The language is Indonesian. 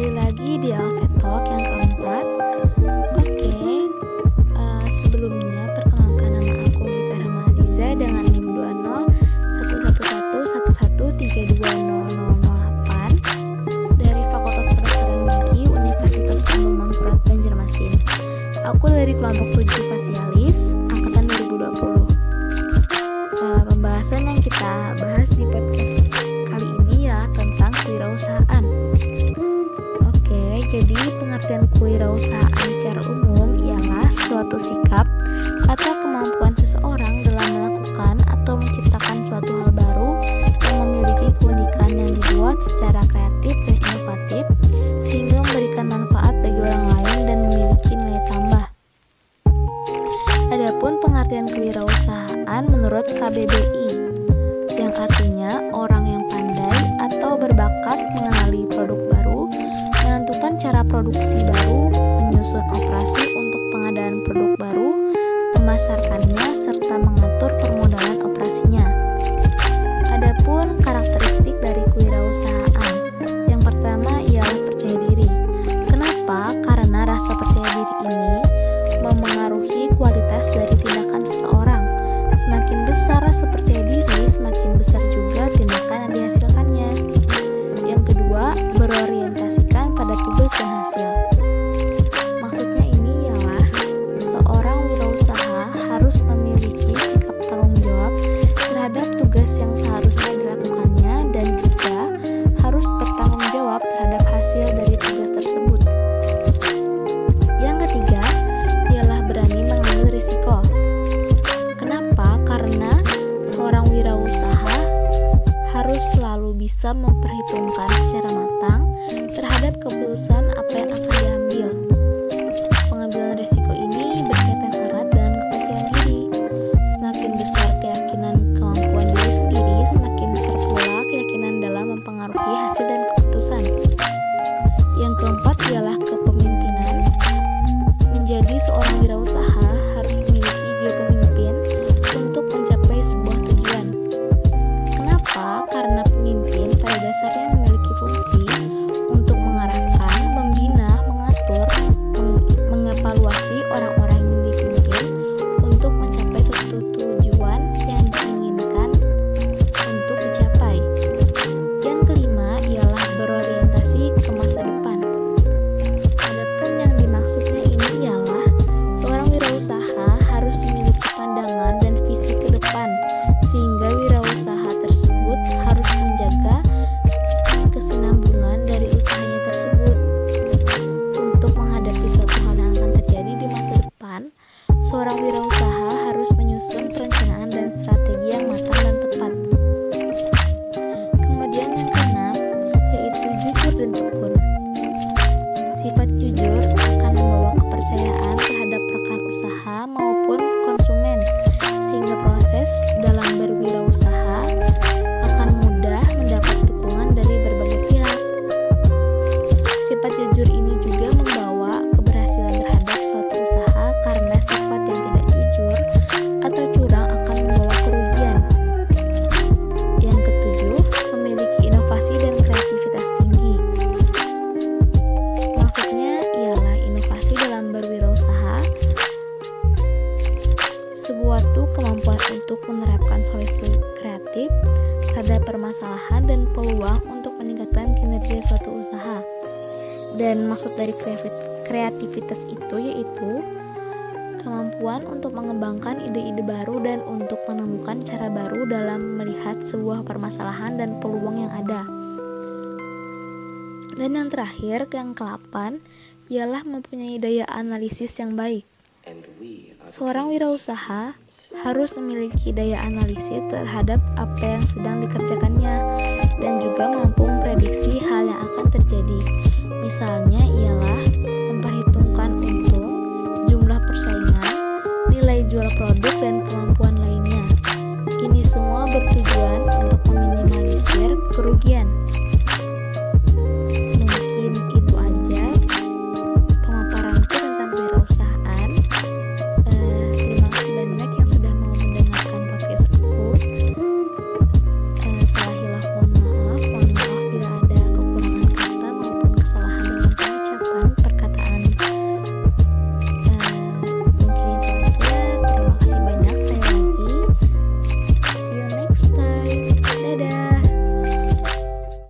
kembali lagi di Alpha Talk yang keempat. Oke, uh, sebelumnya perkenalkan nama aku Gita Rahma Aziza dengan NIM 20 dari Fakultas Kedokteran Gigi Universitas Mangkurat Banjarmasin. Aku dari kelompok 7 Fasialis angkatan 2020. Uh, pembahasan yang kita bahas di podcast kewirausahaan secara umum ialah suatu sikap atau kemampuan seseorang dalam melakukan atau menciptakan suatu hal baru yang memiliki keunikan yang dibuat secara kreatif dan inovatif sehingga memberikan manfaat bagi orang lain dan memiliki nilai tambah. Adapun pengertian kewirausahaan menurut KBBI yang artinya orang yang pandai atau berbakat mengenali produk cara produksi memasarkannya, serta mengatur permodalan bisa memperhitungkan secara seorang wirausaha harus menyusun perencanaan kreatif terhadap permasalahan dan peluang untuk meningkatkan kinerja suatu usaha. Dan maksud dari kreativitas itu yaitu kemampuan untuk mengembangkan ide-ide baru dan untuk menemukan cara baru dalam melihat sebuah permasalahan dan peluang yang ada. Dan yang terakhir, yang ke-8, ialah mempunyai daya analisis yang baik. Seorang wirausaha harus memiliki daya analisis terhadap apa yang sedang dikerjakannya dan juga mampu memprediksi hal yang akan terjadi. Misalnya